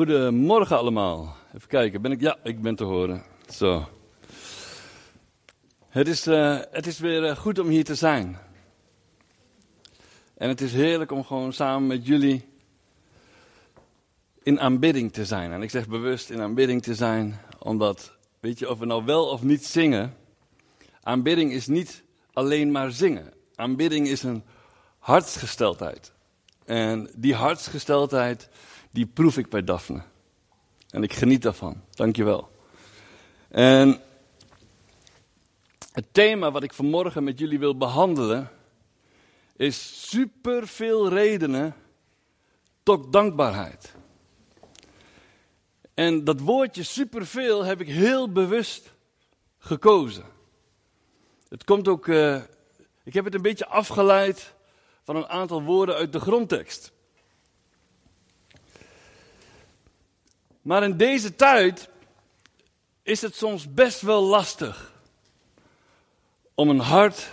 Goedemorgen allemaal. Even kijken, ben ik? Ja, ik ben te horen. Zo. Het is, uh, het is weer uh, goed om hier te zijn. En het is heerlijk om gewoon samen met jullie in aanbidding te zijn. En ik zeg bewust in aanbidding te zijn, omdat, weet je, of we nou wel of niet zingen, aanbidding is niet alleen maar zingen. Aanbidding is een hartsgesteldheid. En die hartsgesteldheid, die proef ik bij Daphne. En ik geniet daarvan. Dankjewel. En het thema wat ik vanmorgen met jullie wil behandelen is superveel redenen tot dankbaarheid. En dat woordje superveel heb ik heel bewust gekozen. Het komt ook, uh, ik heb het een beetje afgeleid van een aantal woorden uit de grondtekst. Maar in deze tijd is het soms best wel lastig om een hart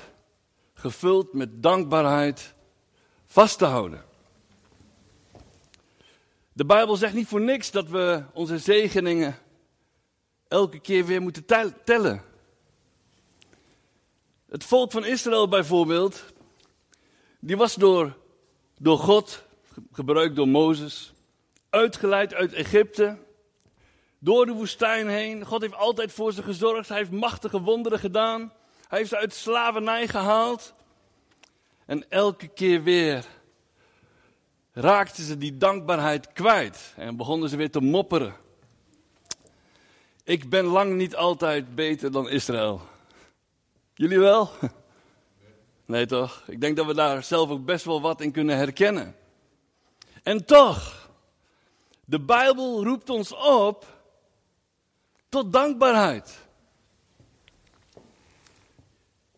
gevuld met dankbaarheid vast te houden. De Bijbel zegt niet voor niks dat we onze zegeningen elke keer weer moeten tellen. Het volk van Israël bijvoorbeeld, die was door, door God, gebruikt door Mozes, uitgeleid uit Egypte, door de woestijn heen. God heeft altijd voor ze gezorgd, hij heeft machtige wonderen gedaan. Hij heeft ze uit slavernij gehaald. En elke keer weer raakten ze die dankbaarheid kwijt en begonnen ze weer te mopperen. Ik ben lang niet altijd beter dan Israël. Jullie wel? Nee toch? Ik denk dat we daar zelf ook best wel wat in kunnen herkennen. En toch, de Bijbel roept ons op tot dankbaarheid.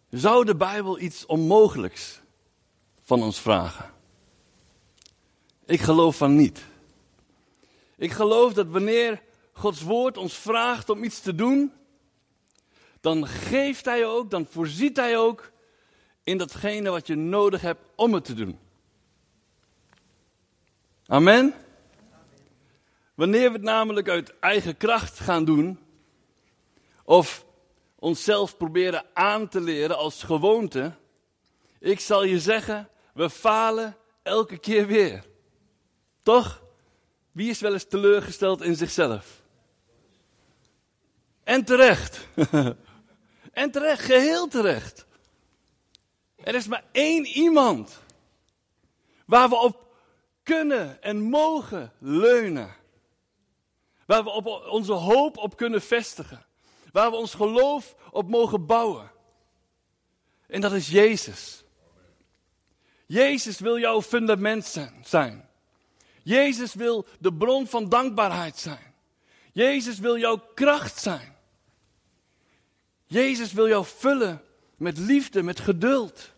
Zou de Bijbel iets onmogelijks van ons vragen? Ik geloof van niet. Ik geloof dat wanneer Gods woord ons vraagt om iets te doen, dan geeft Hij ook, dan voorziet Hij ook in datgene wat je nodig hebt om het te doen. Amen. Wanneer we het namelijk uit eigen kracht gaan doen, of onszelf proberen aan te leren als gewoonte, ik zal je zeggen, we falen elke keer weer. Toch? Wie is wel eens teleurgesteld in zichzelf? En terecht. en terecht, geheel terecht. Er is maar één iemand waar we op kunnen en mogen leunen. Waar we op onze hoop op kunnen vestigen. Waar we ons geloof op mogen bouwen. En dat is Jezus. Jezus wil jouw fundament zijn. Jezus wil de bron van dankbaarheid zijn. Jezus wil jouw kracht zijn. Jezus wil jou vullen met liefde, met geduld.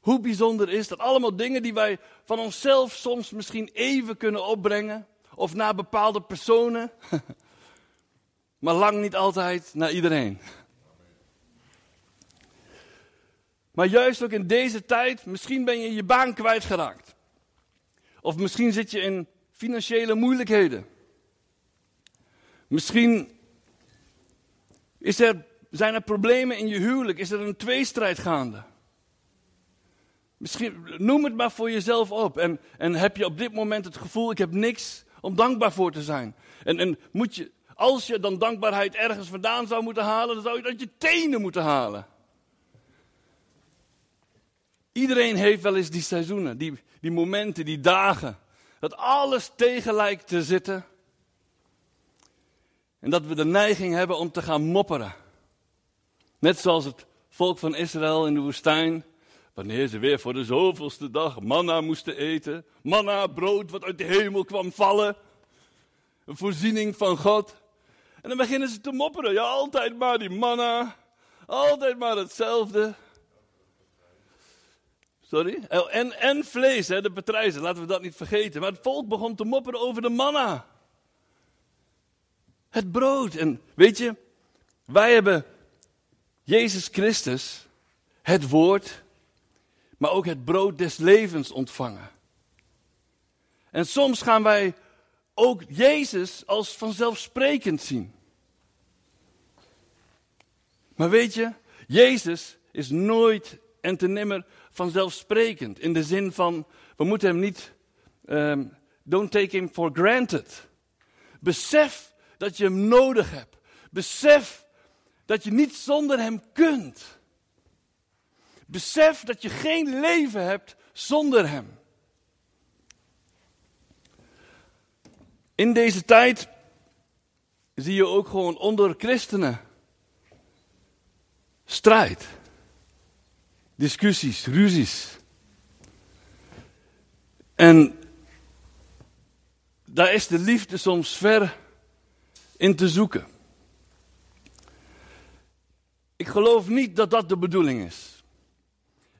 Hoe bijzonder is dat? Allemaal dingen die wij van onszelf soms misschien even kunnen opbrengen. Of naar bepaalde personen. maar lang niet altijd naar iedereen. Maar juist ook in deze tijd, misschien ben je je baan kwijtgeraakt. Of misschien zit je in financiële moeilijkheden. Misschien is er, zijn er problemen in je huwelijk, is er een tweestrijd gaande. Misschien, noem het maar voor jezelf op. En, en heb je op dit moment het gevoel, ik heb niks om dankbaar voor te zijn. En, en moet je, als je dan dankbaarheid ergens vandaan zou moeten halen, dan zou je uit je tenen moeten halen. Iedereen heeft wel eens die seizoenen, die, die momenten, die dagen. Dat alles tegen lijkt te zitten. En dat we de neiging hebben om te gaan mopperen. Net zoals het volk van Israël in de woestijn. Wanneer ze weer voor de zoveelste dag manna moesten eten. Manna, brood wat uit de hemel kwam vallen. Een voorziening van God. En dan beginnen ze te mopperen. Ja, altijd maar die manna. Altijd maar hetzelfde. Sorry? Oh, en, en vlees, hè, de patrijzen, laten we dat niet vergeten. Maar het volk begon te mopperen over de manna. Het brood. En weet je, wij hebben Jezus Christus, het woord, maar ook het brood des levens ontvangen. En soms gaan wij ook Jezus als vanzelfsprekend zien. Maar weet je, Jezus is nooit en te nimmer vanzelfsprekend. In de zin van, we moeten hem niet, um, don't take him for granted. Besef dat je hem nodig hebt. Besef dat je niet zonder hem kunt. Besef dat je geen leven hebt zonder hem. In deze tijd zie je ook gewoon onder christenen strijd, discussies, ruzies. En daar is de liefde soms ver in te zoeken. Ik geloof niet dat dat de bedoeling is.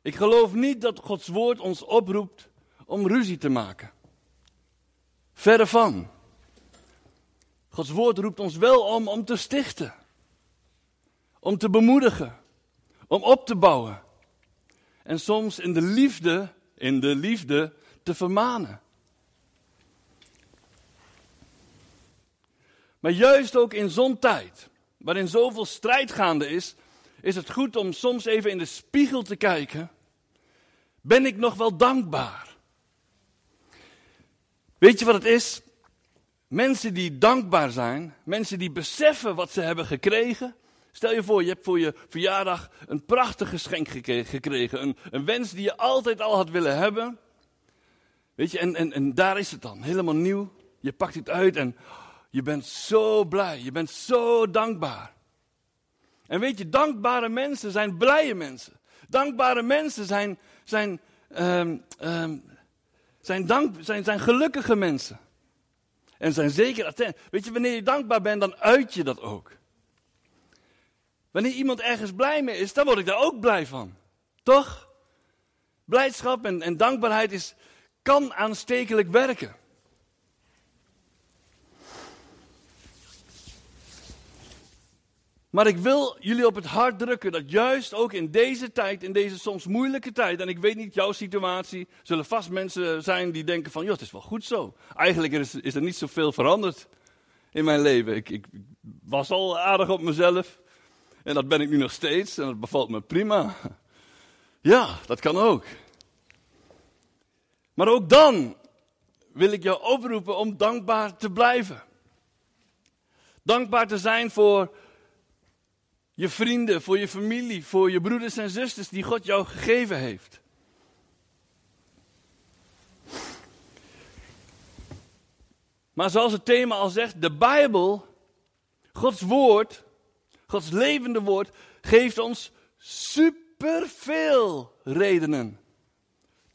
Ik geloof niet dat Gods woord ons oproept om ruzie te maken. Verre van. Gods woord roept ons wel om om te stichten. Om te bemoedigen. Om op te bouwen. En soms in de liefde, in de liefde te vermanen. Maar juist ook in zo'n tijd, waarin zoveel strijd gaande is, is het goed om soms even in de spiegel te kijken. Ben ik nog wel dankbaar? Weet je wat het is? Mensen die dankbaar zijn, mensen die beseffen wat ze hebben gekregen. Stel je voor, je hebt voor je verjaardag een prachtig geschenk gekregen. Een, een wens die je altijd al had willen hebben. Weet je, en, en, en daar is het dan, helemaal nieuw. Je pakt het uit en je bent zo blij, je bent zo dankbaar. En weet je, dankbare mensen zijn blije mensen. Dankbare mensen zijn, zijn, um, um, zijn, dank, zijn, zijn gelukkige mensen. En zijn zeker attent. Weet je, wanneer je dankbaar bent, dan uit je dat ook. Wanneer iemand ergens blij mee is, dan word ik daar ook blij van. Toch? Blijdschap en, en dankbaarheid is, kan aanstekelijk werken. Maar ik wil jullie op het hart drukken dat juist ook in deze tijd, in deze soms moeilijke tijd, en ik weet niet jouw situatie, zullen vast mensen zijn die denken van, joh, het is wel goed zo. Eigenlijk is, is er niet zoveel veranderd in mijn leven. Ik, ik was al aardig op mezelf en dat ben ik nu nog steeds en dat bevalt me prima. Ja, dat kan ook. Maar ook dan wil ik jou oproepen om dankbaar te blijven. Dankbaar te zijn voor je vrienden, voor je familie, voor je broeders en zusters die God jou gegeven heeft. Maar zoals het thema al zegt, de Bijbel, Gods woord, Gods levende woord, geeft ons superveel redenen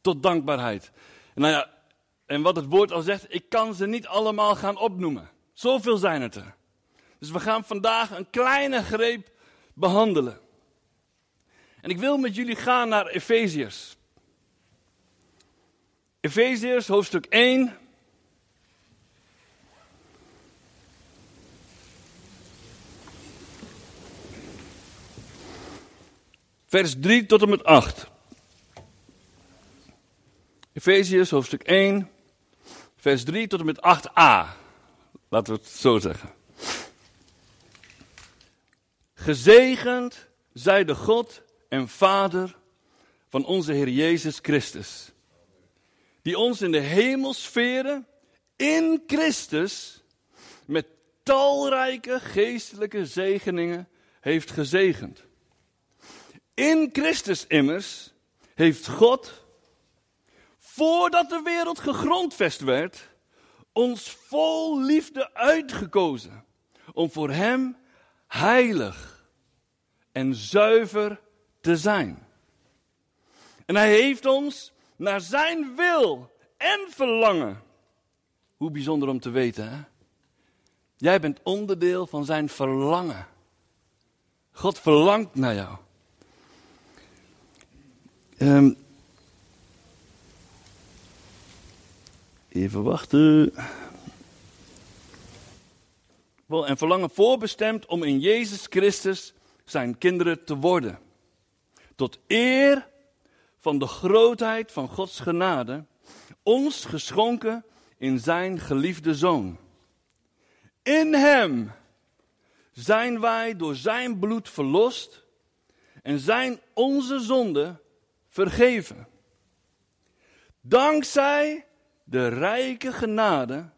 tot dankbaarheid. Nou ja, en wat het woord al zegt, ik kan ze niet allemaal gaan opnoemen. Zoveel zijn het er. Dus we gaan vandaag een kleine greep behandelen. En ik wil met jullie gaan naar Efeziërs. Efeziërs hoofdstuk 1. Vers 3 tot en met 8. Efeziërs hoofdstuk 1, vers 3 tot en met 8a. Laten we het zo zeggen. Gezegend zij de God en Vader van onze Heer Jezus Christus. Die ons in de hemelsferen in Christus met talrijke geestelijke zegeningen heeft gezegend. In Christus immers heeft God, voordat de wereld gegrondvest werd, ons vol liefde uitgekozen om voor Hem heilig en zuiver te zijn. En hij heeft ons naar zijn wil en verlangen. Hoe bijzonder om te weten, hè? Jij bent onderdeel van zijn verlangen. God verlangt naar jou. Um, even wachten en verlangen voorbestemd om in Jezus Christus zijn kinderen te worden. Tot eer van de grootheid van Gods genade, ons geschonken in zijn geliefde zoon. In hem zijn wij door zijn bloed verlost en zijn onze zonden vergeven. Dankzij de rijke genade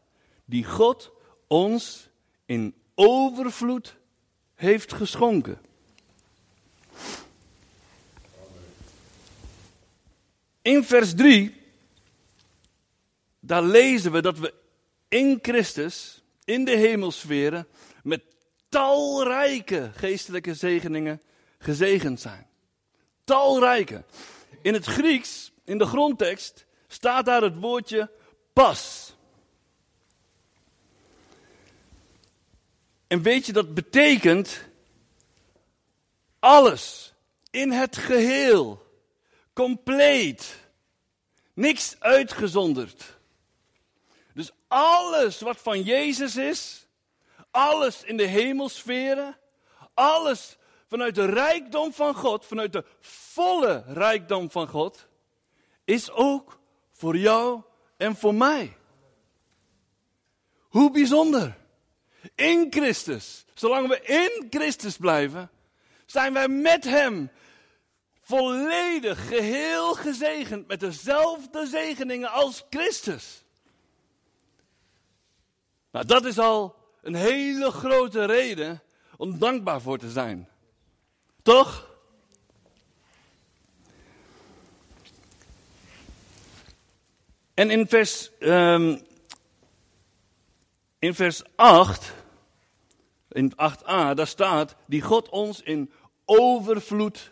die God ons in overvloed heeft geschonken. In vers 3, daar lezen we dat we in Christus, in de hemelsferen, met talrijke geestelijke zegeningen gezegend zijn. Talrijke. In het Grieks, in de grondtekst, staat daar het woordje pas. En weet je, dat betekent alles in het geheel, compleet, niks uitgezonderd. Dus alles wat van Jezus is, alles in de hemelsferen, alles vanuit de rijkdom van God, vanuit de volle rijkdom van God, is ook voor jou en voor mij. Hoe bijzonder. In Christus, zolang we in Christus blijven, zijn wij met Hem volledig, geheel gezegend met dezelfde zegeningen als Christus. Nou, dat is al een hele grote reden om dankbaar voor te zijn. Toch? En in vers, um, in vers 8, in 8a, daar staat, die God ons in overvloed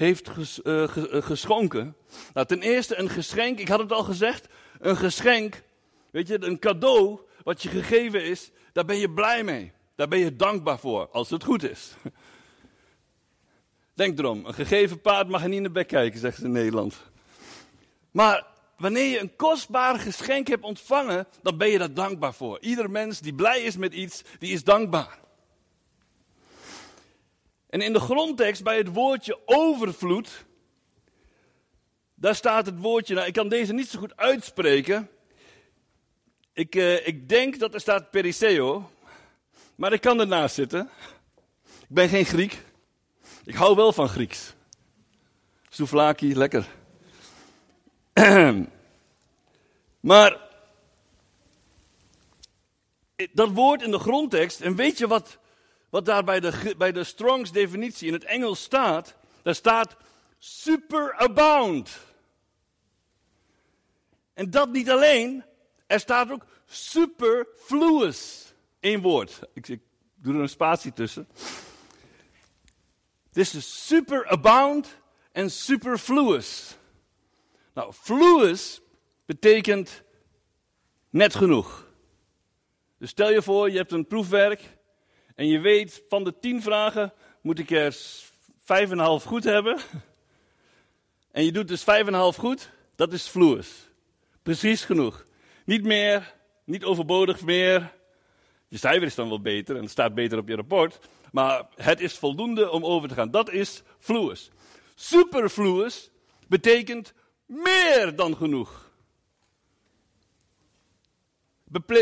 heeft ges, uh, geschonken. Nou, ten eerste een geschenk, ik had het al gezegd, een geschenk, weet je, een cadeau wat je gegeven is, daar ben je blij mee. Daar ben je dankbaar voor, als het goed is. Denk erom, een gegeven paard mag je niet in de bek kijken, zegt ze in Nederland. Maar wanneer je een kostbaar geschenk hebt ontvangen, dan ben je daar dankbaar voor. Ieder mens die blij is met iets, die is dankbaar. En in de grondtekst bij het woordje overvloed, daar staat het woordje, nou ik kan deze niet zo goed uitspreken. Ik, uh, ik denk dat er staat periseo, maar ik kan ernaast zitten. Ik ben geen Griek. Ik hou wel van Grieks. Souvlaki, lekker. maar dat woord in de grondtekst, en weet je wat, wat daar bij de, bij de Strongs definitie in het Engels staat? Daar staat superabound. En dat niet alleen, er staat ook superfluous. Eén woord. Ik, doe er een spatie tussen. Dit is superabound en superfluous. Nou, fluous betekent net genoeg. Dus stel je voor, je hebt een proefwerk en je weet van de tien vragen moet ik er vijf en een half goed hebben. En je doet dus vijf en een half goed, dat is fluous. Precies genoeg. Niet meer, niet overbodig meer. Je cijfer is dan wel beter en het staat beter op je rapport. Maar het is voldoende om over te gaan. Dat is fluous. Superfluous betekent meer dan genoeg.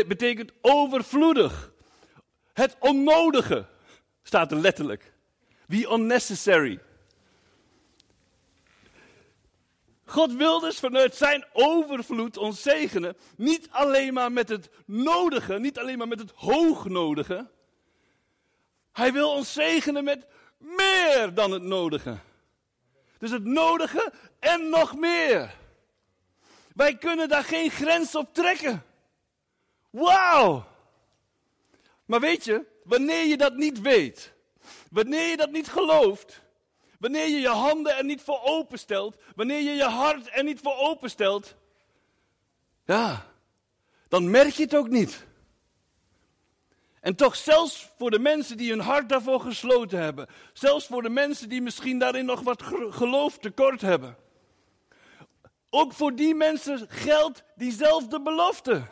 betekent overvloedig. Het onnodige staat er letterlijk. The unnecessary. God wil dus vanuit zijn overvloed ons zegenen. Niet alleen maar met het nodige, niet alleen maar met het hoognodige. Hij wil ons zegenen met meer dan het nodige. Dus het nodige en nog meer. Wij kunnen daar geen grens op trekken. Wauw! Maar weet je, wanneer je dat niet weet, wanneer je dat niet gelooft, wanneer je je handen er niet voor openstelt, wanneer je je hart er niet voor openstelt, ja, dan merk je het ook niet. En toch, zelfs voor de mensen die hun hart daarvoor gesloten hebben, zelfs voor de mensen die misschien daarin nog wat geloof tekort hebben, ook voor die mensen geldt diezelfde belofte.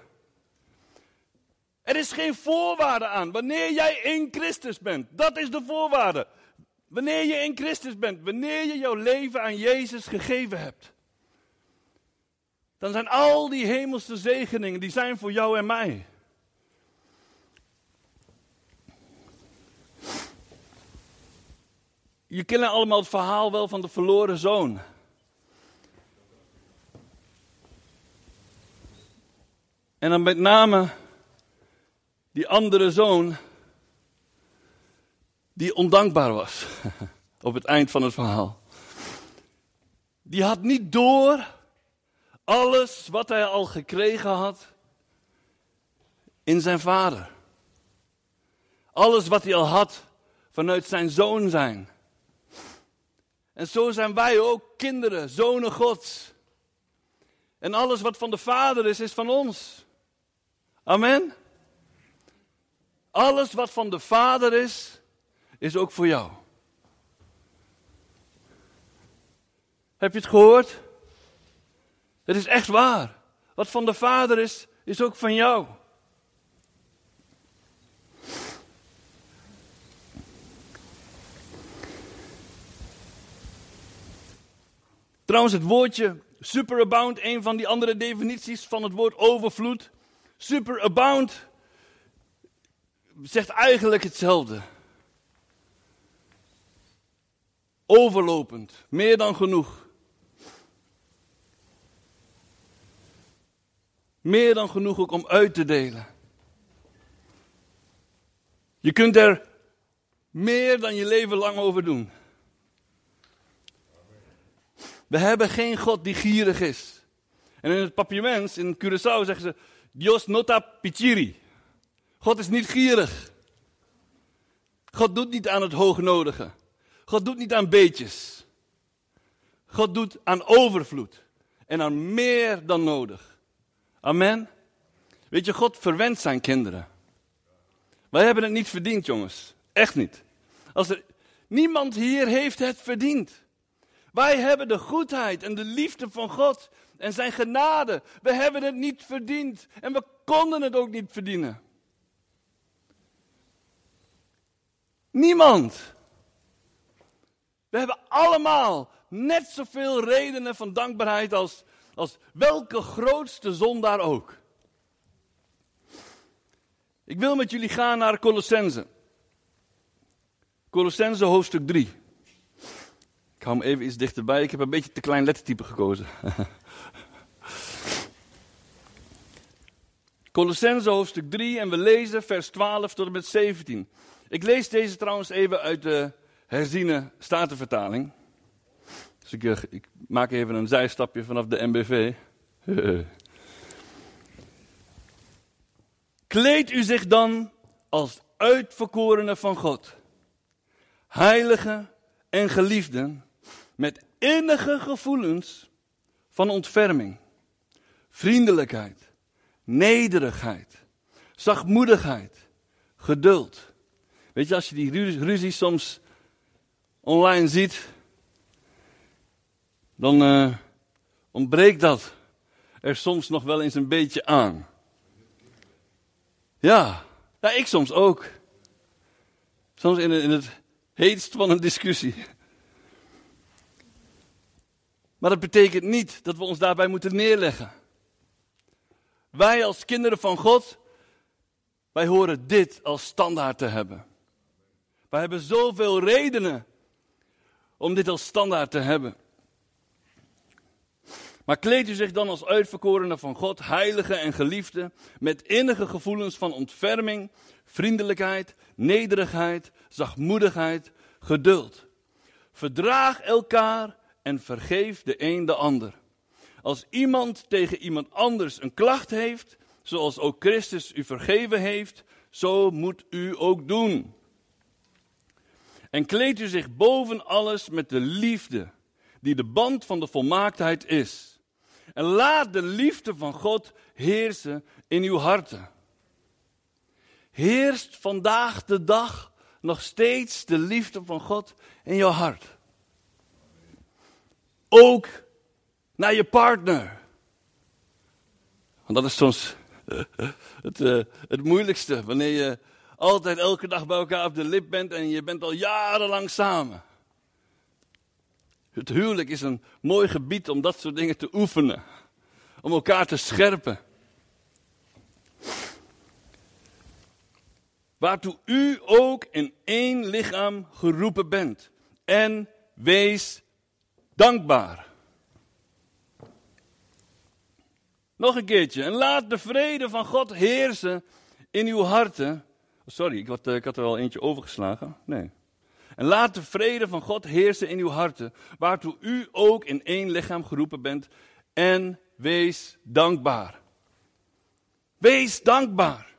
Er is geen voorwaarde aan. Wanneer jij in Christus bent, dat is de voorwaarde. Wanneer je in Christus bent, wanneer je jouw leven aan Jezus gegeven hebt. dan zijn al die hemelse zegeningen, die zijn voor jou en mij. Je kennen allemaal het verhaal wel van de verloren zoon. En dan met name die andere zoon, die ondankbaar was op het eind van het verhaal. Die had niet door alles wat hij al gekregen had in zijn vader. Alles wat hij al had vanuit zijn zoon zijn. En zo zijn wij ook kinderen, zonen Gods. En alles wat van de Vader is, is van ons. Amen. Alles wat van de Vader is, is ook voor jou. Heb je het gehoord? Het is echt waar. Wat van de Vader is, is ook van jou. Trouwens, het woordje superabound, een van die andere definities van het woord overvloed. Superabound zegt eigenlijk hetzelfde. Overlopend, meer dan genoeg. Meer dan genoeg ook om uit te delen. Je kunt er meer dan je leven lang over doen. We hebben geen God die gierig is. En in het papiaments, in Curaçao, zeggen ze: Dios nota pichiri. God is niet gierig. God doet niet aan het hoognodige. God doet niet aan beetjes. God doet aan overvloed. En aan meer dan nodig. Amen. Weet je, God verwendt zijn kinderen. Wij hebben het niet verdiend, jongens. Echt niet. Als niemand hier heeft het verdiend. Wij hebben de goedheid en de liefde van God en zijn genade. We hebben het niet verdiend en we konden het ook niet verdienen. Niemand. We hebben allemaal net zoveel redenen van dankbaarheid als, als welke grootste zondaar ook. Ik wil met jullie gaan naar Colossense. Colossense hoofdstuk 3. Ik hou hem even iets dichterbij. Ik heb een beetje te klein lettertype gekozen. Colossense hoofdstuk 3 en we lezen vers 12 tot en met 17. Ik lees deze trouwens even uit de herziene statenvertaling. Dus ik, eh, ik maak even een zijstapje vanaf de MBV. Kleed u zich dan als uitverkorene van God, heilige en geliefden, met innige gevoelens van ontferming, vriendelijkheid, nederigheid, zachtmoedigheid, geduld. Weet je, als je die ruzie soms online ziet, dan uh, ontbreekt dat er soms nog wel eens een beetje aan. Ja, ja ik soms ook. Soms in, in het heetst van een discussie. Maar dat betekent niet dat we ons daarbij moeten neerleggen. Wij als kinderen van God, wij horen dit als standaard te hebben. Wij hebben zoveel redenen om dit als standaard te hebben. Maar kleed u zich dan als uitverkorene van God, heilige en geliefde, met innige gevoelens van ontferming, vriendelijkheid, nederigheid, zachtmoedigheid, geduld. Verdraag elkaar en vergeef de een de ander. Als iemand tegen iemand anders een klacht heeft, zoals ook Christus u vergeven heeft, zo moet u ook doen. En kleed u zich boven alles met de liefde, die de band van de volmaaktheid is. En laat de liefde van God heersen in uw harten. Heerst vandaag de dag nog steeds de liefde van God in jouw hart? Ook naar je partner. Want dat is soms het, uh, het moeilijkste. Wanneer je altijd elke dag bij elkaar op de lip bent en je bent al jarenlang samen. Het huwelijk is een mooi gebied om dat soort dingen te oefenen. om elkaar te scherpen. Waartoe u ook in één lichaam geroepen bent. En wees dankbaar. Nog een keertje. En laat de vrede van God heersen in uw harten. Sorry, ik had, ik had er al eentje overgeslagen. Nee. En laat de vrede van God heersen in uw harten, waartoe u ook in één lichaam geroepen bent. En wees dankbaar. Wees dankbaar.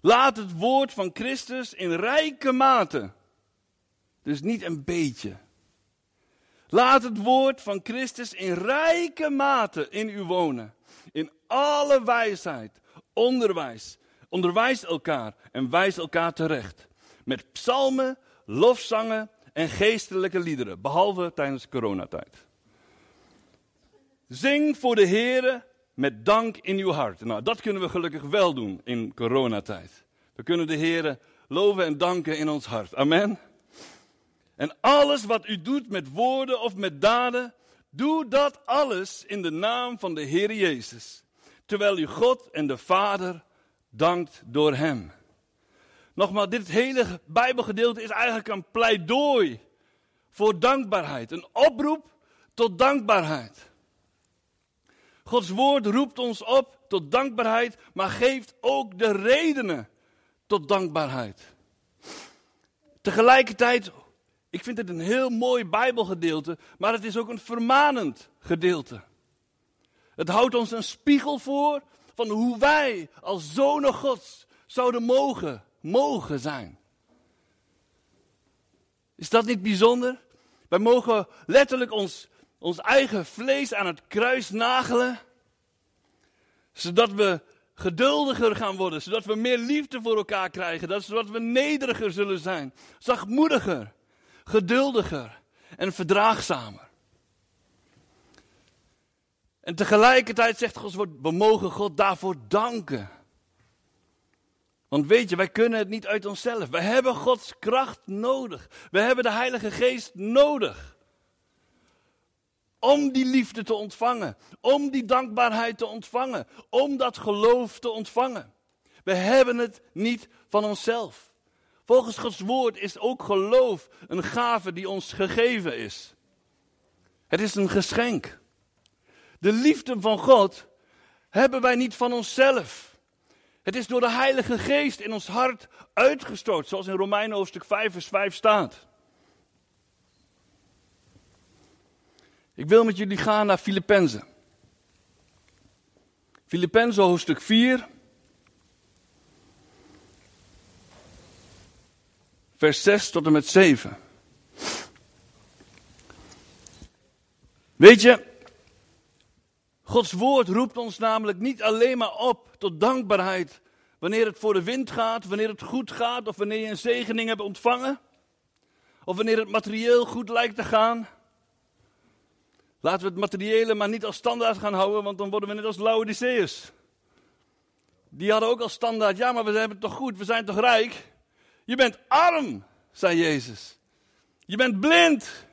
Laat het woord van Christus in rijke mate, dus niet een beetje. Laat het woord van Christus in rijke mate in u wonen. In alle wijsheid, onderwijs. Onderwijs elkaar en wijs elkaar terecht. Met psalmen, lofzangen en geestelijke liederen, behalve tijdens coronatijd. Zing voor de Heere met dank in uw hart. Nou, dat kunnen we gelukkig wel doen in coronatijd. We kunnen de Heere loven en danken in ons hart. Amen. En alles wat u doet met woorden of met daden, doe dat alles in de naam van de Heer Jezus. Terwijl u God en de Vader dankt door Hem. Nogmaals, dit hele Bijbelgedeelte is eigenlijk een pleidooi voor dankbaarheid. Een oproep tot dankbaarheid. Gods woord roept ons op tot dankbaarheid, maar geeft ook de redenen tot dankbaarheid. Tegelijkertijd, ik vind het een heel mooi Bijbelgedeelte, maar het is ook een vermanend gedeelte. Het houdt ons een spiegel voor van hoe wij als zonen Gods zouden mogen mogen zijn. Is dat niet bijzonder? Wij mogen letterlijk ons, ons eigen vlees aan het kruis nagelen, zodat we geduldiger gaan worden, zodat we meer liefde voor elkaar krijgen, zodat we nederiger zullen zijn, zachtmoediger, geduldiger en verdraagzamer. En tegelijkertijd zegt God, we mogen God daarvoor danken. Want weet je, wij kunnen het niet uit onszelf. Wij hebben Gods kracht nodig. We hebben de Heilige Geest nodig. Om die liefde te ontvangen. Om die dankbaarheid te ontvangen. Om dat geloof te ontvangen. We hebben het niet van onszelf. Volgens Gods woord is ook geloof een gave die ons gegeven is. Het is een geschenk. De liefde van God hebben wij niet van onszelf. Het is door de Heilige Geest in ons hart uitgestort, zoals in Romeinen hoofdstuk 5 vers 5 staat. Ik wil met jullie gaan naar Filippenzen. Filippenzen hoofdstuk 4. Vers 6 tot en met 7. Weet je, Gods woord roept ons namelijk niet alleen maar op tot dankbaarheid wanneer het voor de wind gaat, wanneer het goed gaat of wanneer je een zegening hebt ontvangen. Of wanneer het materieel goed lijkt te gaan. Laten we het materiële maar niet als standaard gaan houden, want dan worden we net als Laodiceërs. Die hadden ook als standaard, ja maar we hebben het toch goed, we zijn toch rijk. Je bent arm, zei Jezus. Je bent blind.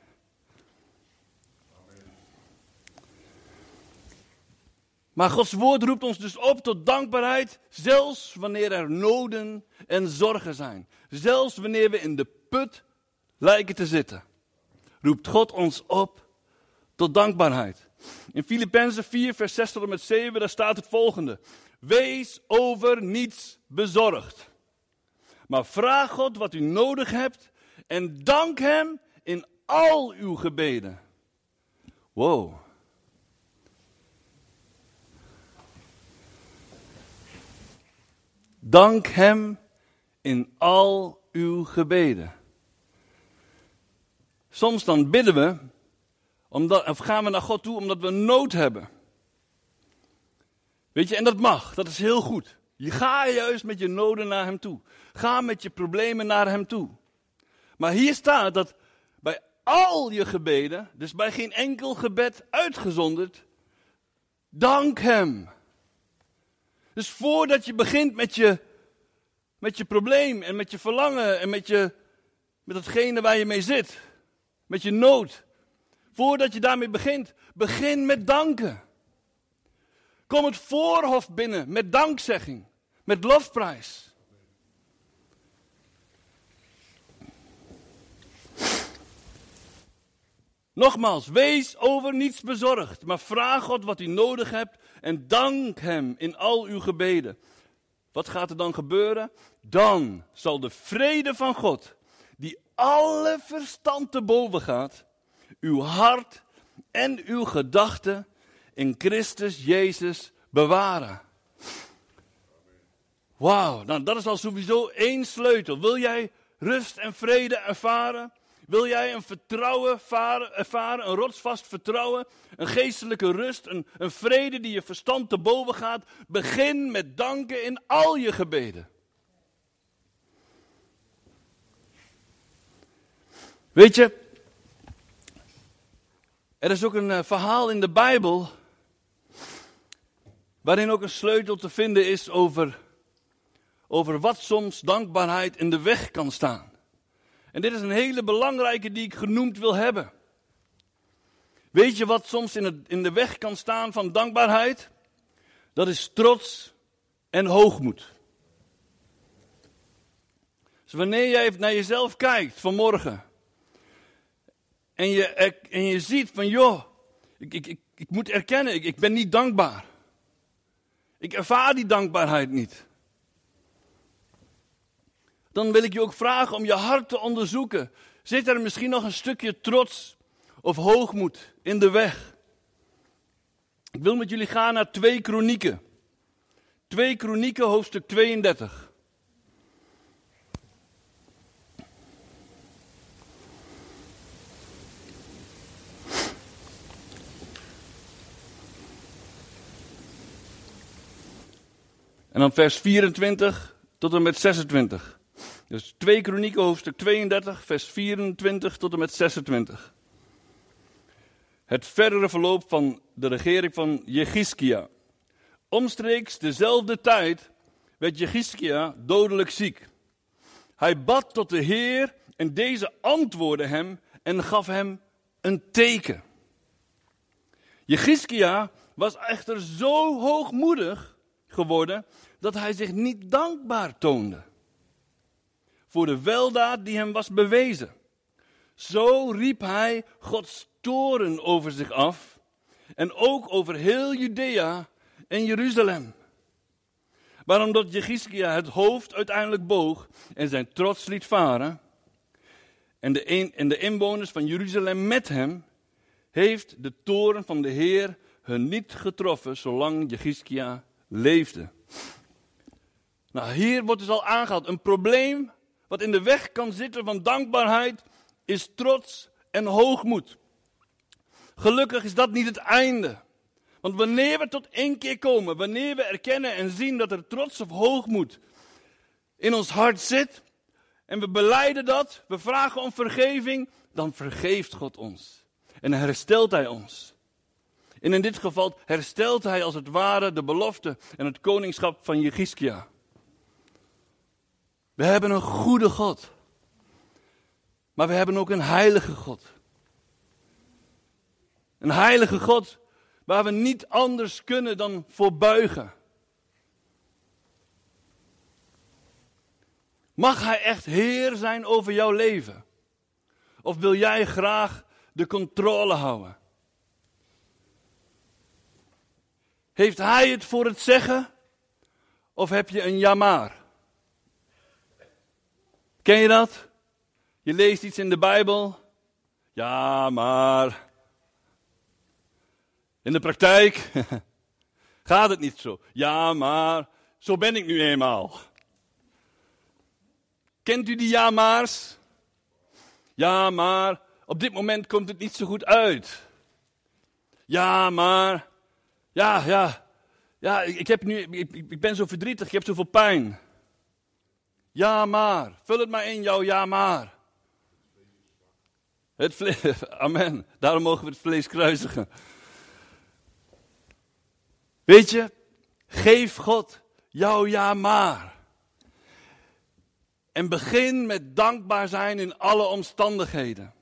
Maar Gods woord roept ons dus op tot dankbaarheid, zelfs wanneer er noden en zorgen zijn. Zelfs wanneer we in de put lijken te zitten. Roept God ons op tot dankbaarheid. In Filippenzen 4, vers 6 tot en met 7, daar staat het volgende. Wees over niets bezorgd. Maar vraag God wat u nodig hebt en dank Hem in al uw gebeden. Wow. Dank Hem in al uw gebeden. Soms dan bidden we, omdat, of gaan we naar God toe omdat we nood hebben. Weet je, en dat mag, dat is heel goed. Je ga juist met je noden naar Hem toe. Ga met je problemen naar Hem toe. Maar hier staat dat bij al je gebeden, dus bij geen enkel gebed uitgezonderd, dank Hem. Dus voordat je begint met je, met je probleem en met je verlangen en met, je, met datgene waar je mee zit, met je nood, voordat je daarmee begint, begin met danken. Kom het voorhof binnen met dankzegging, met lofprijs. Nogmaals, wees over niets bezorgd, maar vraag God wat u nodig hebt en dank Hem in al uw gebeden. Wat gaat er dan gebeuren? Dan zal de vrede van God, die alle verstand te boven gaat, uw hart en uw gedachten in Christus Jezus bewaren. Wauw, nou dat is al sowieso één sleutel. Wil jij rust en vrede ervaren? Wil jij een vertrouwen ervaren, een rotsvast vertrouwen, een geestelijke rust, een, een vrede die je verstand te boven gaat? Begin met danken in al je gebeden. Weet je, er is ook een eh, verhaal in de Bijbel waarin ook een sleutel te vinden is over, over wat soms dankbaarheid in de weg kan staan. En dit is een hele belangrijke die ik genoemd wil hebben. Weet je wat soms in, het, in de weg kan staan van dankbaarheid? Dat is trots en hoogmoed. Dus wanneer jij naar jezelf kijkt vanmorgen. En je, en je ziet van joh, ik, ik, ik, ik moet erkennen, ik, ik ben niet dankbaar. Ik ervaar die dankbaarheid niet dan wil ik je ook vragen om je hart te onderzoeken. Zit er misschien nog een stukje trots of hoogmoed in de weg? Ik wil met jullie gaan naar twee kronieken. Twee kronieken, hoofdstuk 32. En dan vers 24 tot en met 26. Dus 2 Kronieken hoofdstuk 32, vers 24 tot en met 26. Het verdere verloop van de regering van Jegiskia. Omstreeks dezelfde tijd werd Jegiskia dodelijk ziek. Hij bad tot de Heer en deze antwoordde hem en gaf hem een teken. Jegiskia was echter zo hoogmoedig geworden dat hij zich niet dankbaar toonde voor de weldaad die hem was bewezen. Zo riep hij Gods toren over zich af en ook over heel Judea en Jeruzalem. Maar omdat Jegiskia het hoofd uiteindelijk boog en zijn trots liet varen, en de, en de inwoners van Jeruzalem met hem, heeft de toren van de Heer hun niet getroffen zolang Jegiskia leefde. Nou, hier wordt dus al aangehaald een probleem wat in de weg kan zitten van dankbaarheid, is trots en hoogmoed. Gelukkig is dat niet het einde. Want wanneer we tot één keer komen, wanneer we erkennen en zien dat er trots of hoogmoed in ons hart zit, en we beleiden dat, we vragen om vergeving, dan vergeeft God ons. En herstelt Hij ons. En in dit geval herstelt Hij als het ware de belofte en het koningschap van Jegiskia. We hebben een goede God. Maar we hebben ook een heilige God. Een heilige God waar we niet anders kunnen dan voor buigen. Mag Hij echt Heer zijn over jouw leven? Of wil jij graag de controle houden? Heeft Hij het voor het zeggen? Of heb je een jamaar? Ken je dat? Je leest iets in de Bijbel. Ja, maar. In de praktijk gaat het niet zo. Ja, maar. Zo ben ik nu eenmaal. Kent u die ja maar's? Ja, maar. Op dit moment komt het niet zo goed uit. Ja, maar. Ja, ja. Ja, ik, heb nu, ik, ik ben zo verdrietig, ik heb zoveel pijn. Ja maar. Vul het maar in, jouw ja maar. Het vlees, amen. Daarom mogen we het vlees kruisigen. Weet je, geef God jouw ja maar. En begin met dankbaar zijn in alle omstandigheden.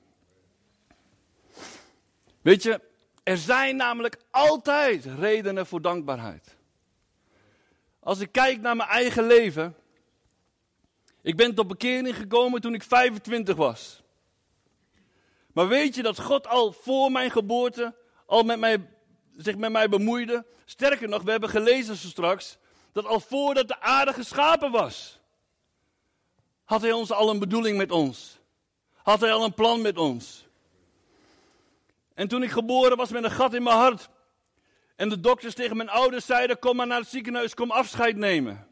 Weet je, Er zijn namelijk altijd redenen voor dankbaarheid. Als ik kijk naar mijn eigen leven. Ik ben tot bekering gekomen toen ik 25 was. Maar weet je dat God al voor mijn geboorte al met mij, zich met mij bemoeide? Sterker nog, we hebben gelezen zo straks dat al voordat de aarde geschapen was, had Hij ons al een bedoeling met ons. Had Hij al een plan met ons. En toen ik geboren was met een gat in mijn hart. En de dokters tegen mijn ouders zeiden: Kom maar naar het ziekenhuis, kom afscheid nemen.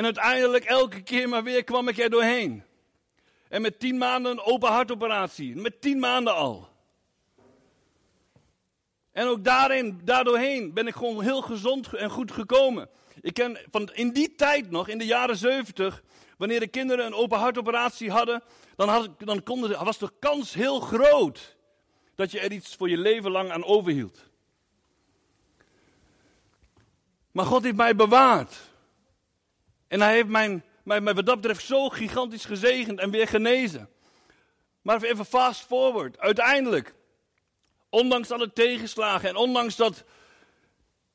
En uiteindelijk, elke keer maar weer, kwam ik er doorheen. En met tien maanden een open hartoperatie. Met tien maanden al. En ook daarin, daardoorheen ben ik gewoon heel gezond en goed gekomen. Ik ken van in die tijd nog, in de jaren 70, wanneer de kinderen een open hartoperatie hadden, dan, had, was de kans heel groot dat je er iets voor je leven lang aan overhield. Maar God heeft mij bewaard. En hij heeft mijn, mij, wat dat betreft zo gigantisch gezegend en weer genezen. Maar even fast forward. Uiteindelijk, ondanks alle tegenslagen en ondanks dat,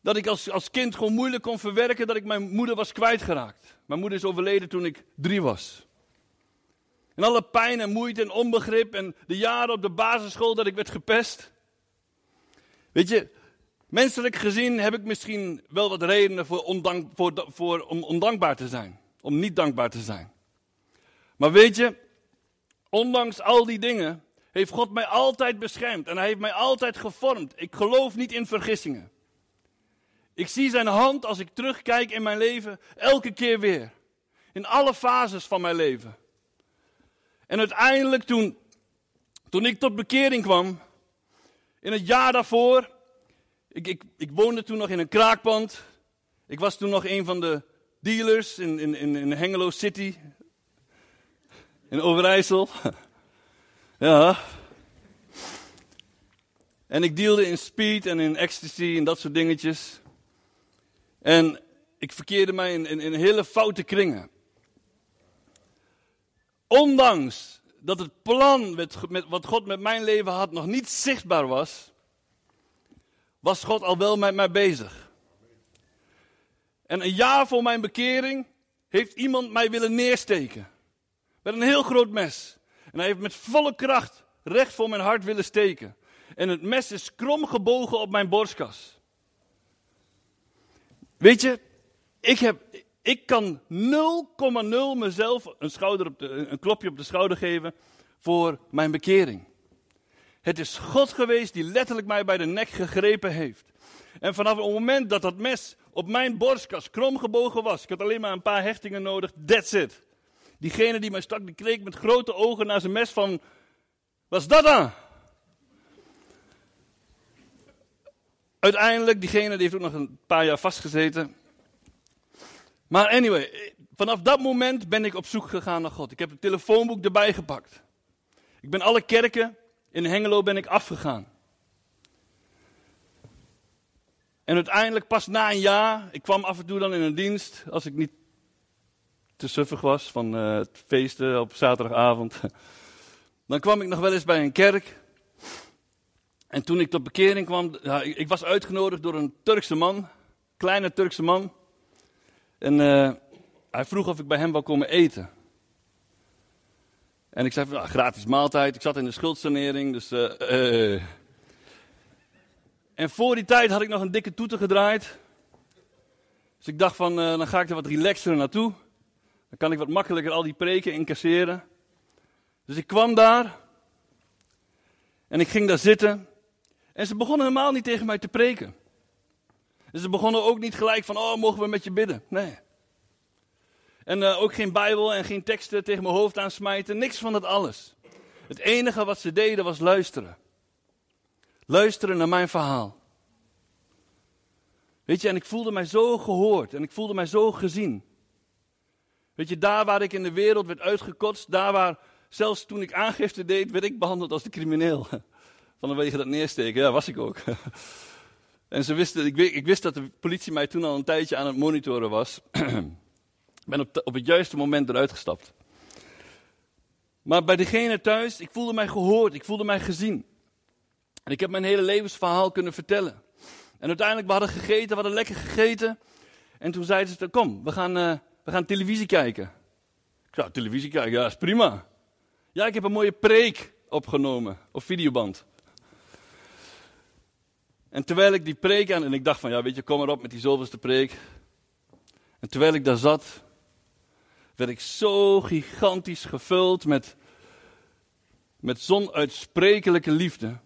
dat ik als, als kind gewoon moeilijk kon verwerken dat ik mijn moeder was kwijtgeraakt. Mijn moeder is overleden toen ik drie was. En alle pijn en moeite en onbegrip en de jaren op de basisschool dat ik werd gepest. Weet je, menselijk gezien heb ik misschien wel wat redenen voor, ondank, voor, voor, om ondankbaar te zijn. Om niet dankbaar te zijn. Maar weet je, ondanks al die dingen heeft God mij altijd beschermd en hij heeft mij altijd gevormd. Ik geloof niet in vergissingen. Ik zie zijn hand als ik terugkijk in mijn leven elke keer weer. In alle fases van mijn leven. En uiteindelijk toen, toen ik tot bekering kwam, in het jaar daarvoor, ik, ik, ik woonde toen nog in een kraakpand. Ik was toen nog een van de dealers in, in, in, in Hengelo City, in Overijssel. ja. En ik dealde in speed en in ecstasy en dat soort dingetjes. En ik verkeerde mij in, in, hele foute kringen. Ondanks dat het plan met, wat God met mijn leven had nog niet zichtbaar was, was God al wel met mij bezig. En een jaar voor mijn bekering heeft iemand mij willen neersteken. Met een heel groot mes. En hij heeft met volle kracht recht voor mijn hart willen steken. En het mes is krom gebogen op mijn borstkas. Weet je, ik, heb, ik kan 0,0 mezelf een, schouder op een klopje op de schouder geven voor mijn bekering. Het is God geweest die letterlijk mij bij de nek gegrepen heeft. En vanaf het moment dat dat mes op mijn borstkas krom gebogen was, ik had alleen maar een paar hechtingen nodig, that's it. Diegene die mij stak, die kreeg met grote ogen naar zijn mes van, wat is dat dan? Uiteindelijk, diegene die heeft ook nog een paar jaar vastgezeten. Maar anyway, vanaf dat moment ben ik op zoek gegaan naar God. Ik heb het telefoonboek erbij gepakt. Ik ben alle kerken in Hengelo ben ik afgegaan. En uiteindelijk, pas na een jaar, ik kwam af en toe dan in een dienst, als ik niet te suffig was van uh, het feesten op zaterdagavond. Dan kwam ik nog wel eens bij een kerk. En toen ik tot bekering kwam, ik, was uitgenodigd door een Turkse man, kleine Turkse man. En uh, hij vroeg of ik bij hem wou komen eten. En ik zei, van, ah, gratis maaltijd. Ik zat in de schuldsanering, dus... Uh, en voor die tijd had ik nog een dikke toeter gedraaid. Dus ik dacht van, dan ga ik er wat relaxer naartoe. Dan kan ik wat makkelijker al die preken incasseren. Dus ik kwam daar. En ik ging daar zitten. En ze begonnen helemaal niet tegen mij te preken. En ze begonnen ook niet gelijk van, oh, mogen we met je bidden? Nee. En uh, ook geen Bijbel en geen teksten tegen mijn hoofd aansmijten. Niks van dat alles. Het enige wat ze deden was luisteren. Luisteren naar mijn verhaal. Weet je, en ik voelde mij zo gehoord en ik voelde mij zo gezien. Weet je, daar waar ik in de wereld werd uitgekotst, daar waar zelfs toen ik aangifte deed, werd ik behandeld als de crimineel. Vanwege dat neersteken, ja, was ik ook. En ze wisten, ik wist dat de politie mij toen al een tijdje aan het monitoren was. Ik ben op, op het juiste moment eruit gestapt. Maar bij degene thuis, ik voelde mij gehoord, ik voelde mij gezien. En ik heb mijn hele levensverhaal kunnen vertellen. En uiteindelijk, we hadden gegeten, we hadden lekker gegeten. En toen zeiden ze, kom, we gaan, uh, we gaan televisie kijken. Ik zei, televisie kijken, ja, is prima. Ja, ik heb een mooie preek opgenomen, op videoband. En terwijl ik die preek aan, en ik dacht van, ja, weet je, kom erop met die zoveelste preek. En terwijl ik daar zat, werd ik zo gigantisch gevuld met, met zonuitsprekelijke liefde.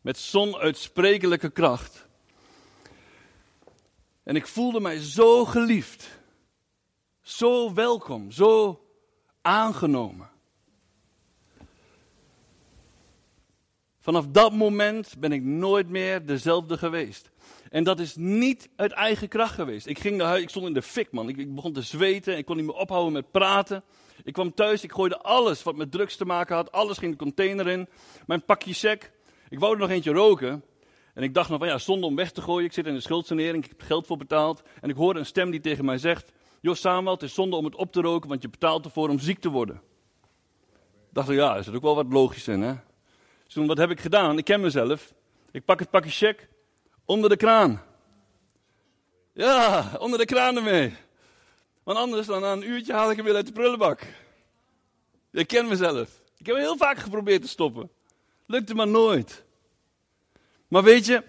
Met zonuitsprekelijke kracht. En ik voelde mij zo geliefd. Zo welkom, zo aangenomen. Vanaf dat moment ben ik nooit meer dezelfde geweest. En dat is niet uit eigen kracht geweest. Ik ging naar huis, ik stond in de fik, man. Ik, ik, begon te zweten, ik kon niet meer ophouden met praten. Ik kwam thuis, ik gooide alles wat met drugs te maken had. Alles ging de container in. Mijn pakje sec. Ik wou er nog eentje roken. En ik dacht nog van ja, zonde om weg te gooien. Ik zit in de schuldsanering, ik heb geld voor betaald. En ik hoorde een stem die tegen mij zegt: Jos Samuel, het is zonde om het op te roken, want je betaalt ervoor om ziek te worden. Ik dacht ja, er zit ook wel wat logisch in, hè. Toen, wat heb ik gedaan? Ik ken mezelf. Ik pak het pakje check onder de kraan. Ja, onder de kraan ermee. Want anders dan na een uurtje haal ik hem weer uit de prullenbak. Ik ken mezelf. Ik heb heel vaak geprobeerd te stoppen. Lukte maar nooit. Maar weet je,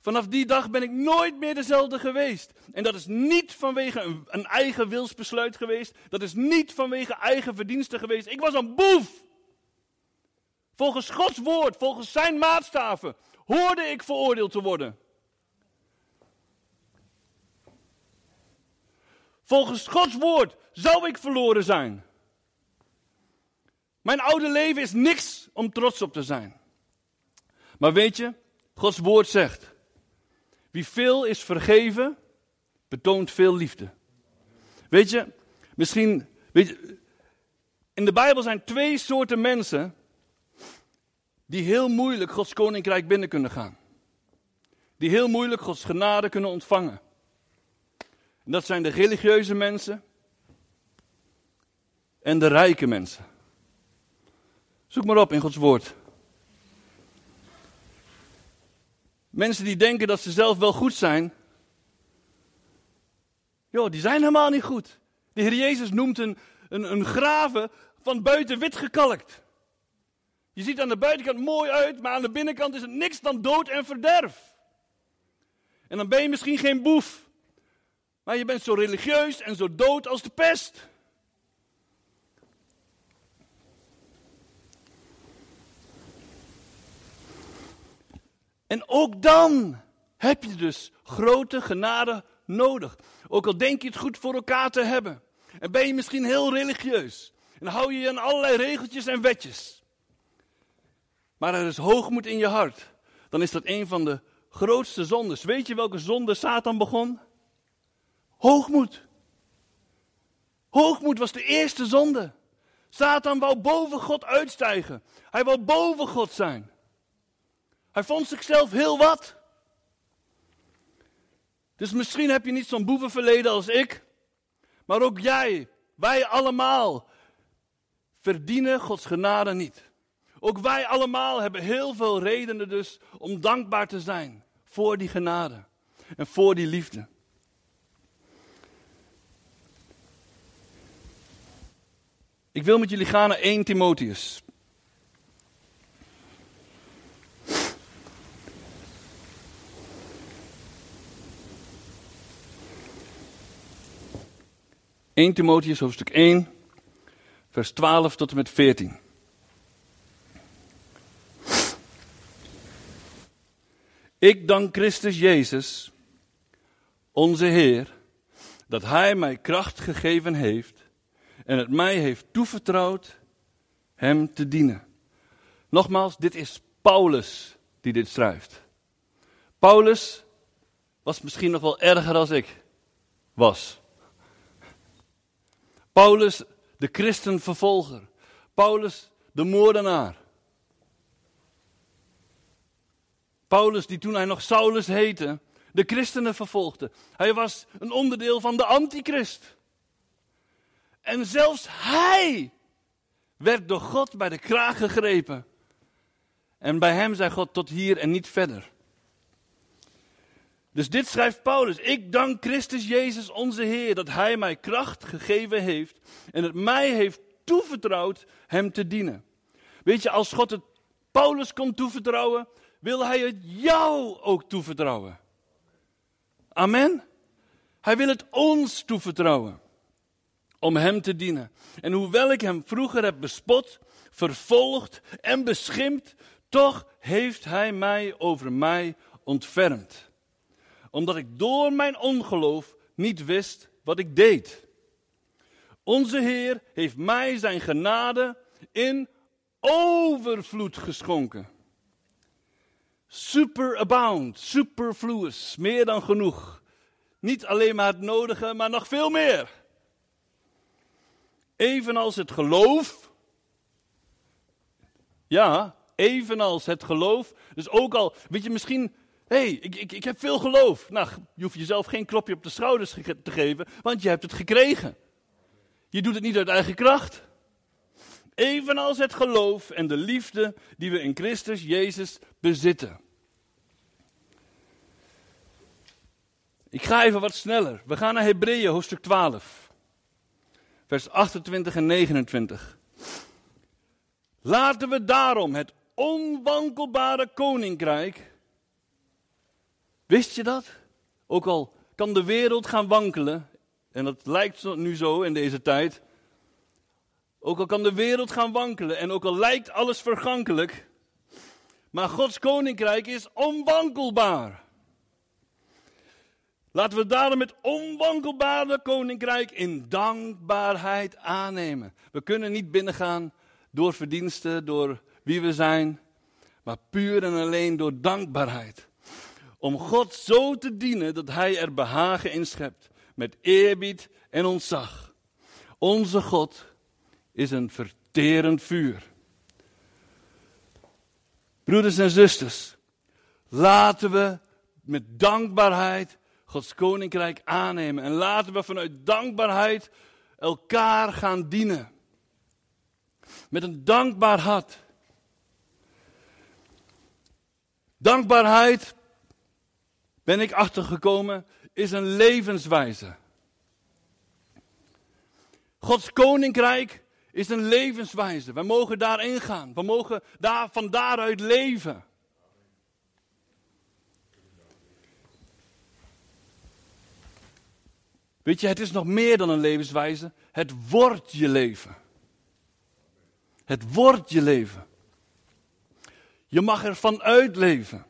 vanaf die dag ben ik nooit meer dezelfde geweest. En dat is niet vanwege een, een eigen wilsbesluit geweest. Dat is niet vanwege eigen verdiensten geweest. Ik was een boef. Volgens Gods woord, volgens zijn maatstaven, hoorde ik veroordeeld te worden. Volgens Gods woord zou ik verloren zijn. Mijn oude leven is niks om trots op te zijn. Maar weet je, Gods woord zegt: wie veel is vergeven, betoont veel liefde. Weet je, misschien, weet je, in de Bijbel zijn twee soorten mensen die heel moeilijk Gods koninkrijk binnen kunnen gaan. Die heel moeilijk Gods genade kunnen ontvangen. En dat zijn de religieuze mensen en de rijke mensen. Zoek maar op in Gods woord. Mensen die denken dat ze zelf wel goed zijn. Joh, die zijn helemaal niet goed. De Heer Jezus noemt een, een, een graven van buiten wit gekalkt. Je ziet aan de buitenkant mooi uit, maar aan de binnenkant is het niks dan dood en verderf. En dan ben je misschien geen boef. Maar je bent zo religieus en zo dood als de pest. En ook dan heb je dus grote genade nodig. Ook al denk je het goed voor elkaar te hebben. En ben je misschien heel religieus. En hou je je aan allerlei regeltjes en wetjes. Maar er is hoogmoed in je hart. Dan is dat een van de grootste zondes. Weet je welke zonde Satan begon? Hoogmoed. Hoogmoed was de eerste zonde. Satan wou boven God uitstijgen. Hij wou boven God zijn. Hij vond zichzelf heel wat. Dus misschien heb je niet zo'n boevenverleden als ik. Maar ook jij, wij allemaal, verdienen Gods genade niet. Ook wij allemaal hebben heel veel redenen dus om dankbaar te zijn voor die genade en voor die liefde. Ik wil met jullie gaan naar 1 Timotheus. 1 Timotheus hoofdstuk 1, vers 12 tot en met 14. Ik dank Christus Jezus, onze Heer, dat Hij mij kracht gegeven heeft en het mij heeft toevertrouwd Hem te dienen. Nogmaals, dit is Paulus die dit schrijft. Paulus was misschien nog wel erger als ik was. Paulus, de christenvervolger. Paulus, de moordenaar. Paulus, die toen hij nog Saulus heette, de christenen vervolgde. Hij was een onderdeel van de antichrist. En zelfs hij werd door God bij de kraag gegrepen. En bij hem zei God tot hier en niet verder. Dus dit schrijft Paulus. Ik dank Christus Jezus onze Heer dat Hij mij kracht gegeven heeft en het mij heeft toevertrouwd Hem te dienen. Weet je, als God het Paulus kon toevertrouwen, wil Hij het jou ook toevertrouwen. Amen. Hij wil het ons toevertrouwen om Hem te dienen. En hoewel ik Hem vroeger heb bespot, vervolgd en beschimpt, toch heeft Hij mij over mij ontfermd. Omdat ik door mijn ongeloof niet wist wat ik deed. Onze Heer heeft mij zijn genade in overvloed geschonken. Superabound, superfluous, meer dan genoeg. Niet alleen maar het nodige, maar nog veel meer. Evenals het geloof. Ja, evenals het geloof. Dus ook al, weet je misschien, hé, hey, ik, ik, ik heb veel geloof. Nou, je hoeft jezelf geen klopje op de schouders te geven, want je hebt het gekregen. Je doet het niet uit eigen kracht. Evenals het geloof en de liefde die we in Christus Jezus bezitten. Ik ga even wat sneller. We gaan naar Hebreeën, hoofdstuk 12. Vers 28 en 29. Laten we daarom het onwankelbare koninkrijk. Wist je dat? Ook al kan de wereld gaan wankelen, en dat lijkt nu zo in deze tijd. Ook al kan de wereld gaan wankelen en ook al lijkt alles vergankelijk, maar Gods koninkrijk is onwankelbaar. Laten we daarom het onwankelbare koninkrijk in dankbaarheid aannemen. We kunnen niet binnengaan door verdiensten, door wie we zijn, maar puur en alleen door dankbaarheid. Om God zo te dienen dat Hij er behagen in schept, met eerbied en ontzag. Onze God is een verterend vuur. Broeders en zusters, laten we met dankbaarheid Gods koninkrijk aannemen. En laten we vanuit dankbaarheid elkaar gaan dienen. Met een dankbaar hart. Dankbaarheid, ben ik achtergekomen, is een levenswijze. Gods koninkrijk is een levenswijze. We mogen daarin gaan. We mogen daar, van daaruit leven. Weet je, het is nog meer dan een levenswijze. Het wordt je leven. Het wordt je leven. Je mag er vanuit leven.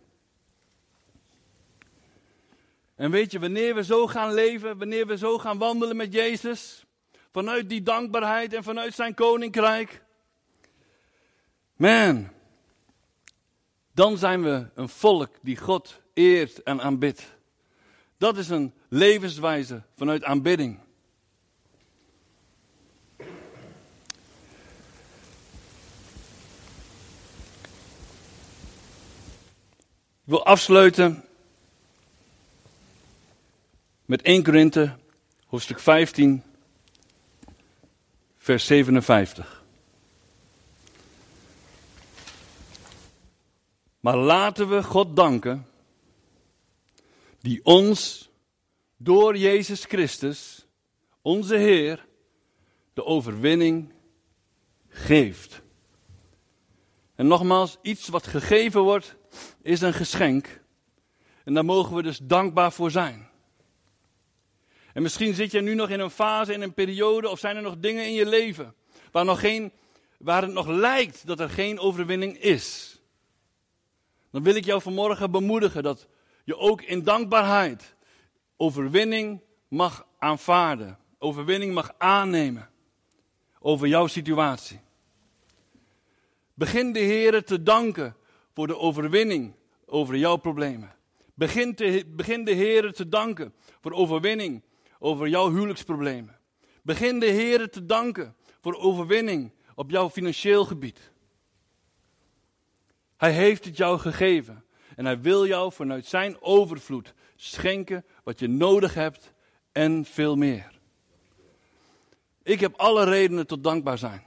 En weet je, wanneer we zo gaan leven, wanneer we zo gaan wandelen met Jezus, vanuit die dankbaarheid en vanuit zijn koninkrijk, man, dan zijn we een volk die God eert en aanbidt. Dat is een levenswijze vanuit aanbidding. Ik wil afsluiten met 1 Korinthe, hoofdstuk 15, vers 57. Maar laten we God danken die ons door Jezus Christus, onze Heer, de overwinning geeft. En nogmaals, iets wat gegeven wordt, is een geschenk. En daar mogen we dus dankbaar voor zijn. En misschien zit je nu nog in een fase, in een periode, of zijn er nog dingen in je leven waar, nog geen, waar het nog lijkt dat er geen overwinning is. Dan wil ik jou vanmorgen bemoedigen dat je ook in dankbaarheid overwinning mag aanvaarden. Overwinning mag aannemen over jouw situatie. Begin de Heer te danken voor de overwinning over jouw problemen. Begin, te, begin de Heer te danken voor overwinning over jouw huwelijksproblemen. Begin de Heer te danken voor overwinning op jouw financieel gebied. Hij heeft het jou gegeven. En hij wil jou vanuit zijn overvloed schenken wat je nodig hebt en veel meer. Ik heb alle redenen tot dankbaar zijn.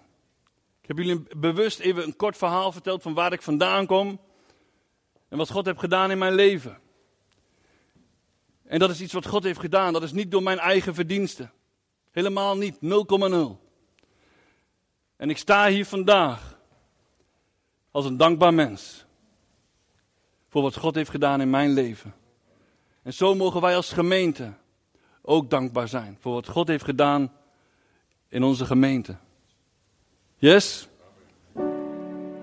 Ik heb jullie bewust even een kort verhaal verteld van waar ik vandaan kom en wat God heeft gedaan in mijn leven. En dat is iets wat God heeft gedaan. Dat is niet door mijn eigen verdiensten. Helemaal niet. 0,0. En ik sta hier vandaag als een dankbaar mens. Voor wat God heeft gedaan in mijn leven. En zo mogen wij als gemeente ook dankbaar zijn. Voor wat God heeft gedaan in onze gemeente. Yes?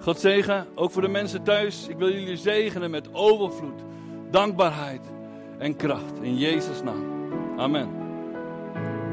God zegen, ook voor de mensen thuis. Ik wil jullie zegenen met overvloed, dankbaarheid en kracht. In Jezus' naam. Amen.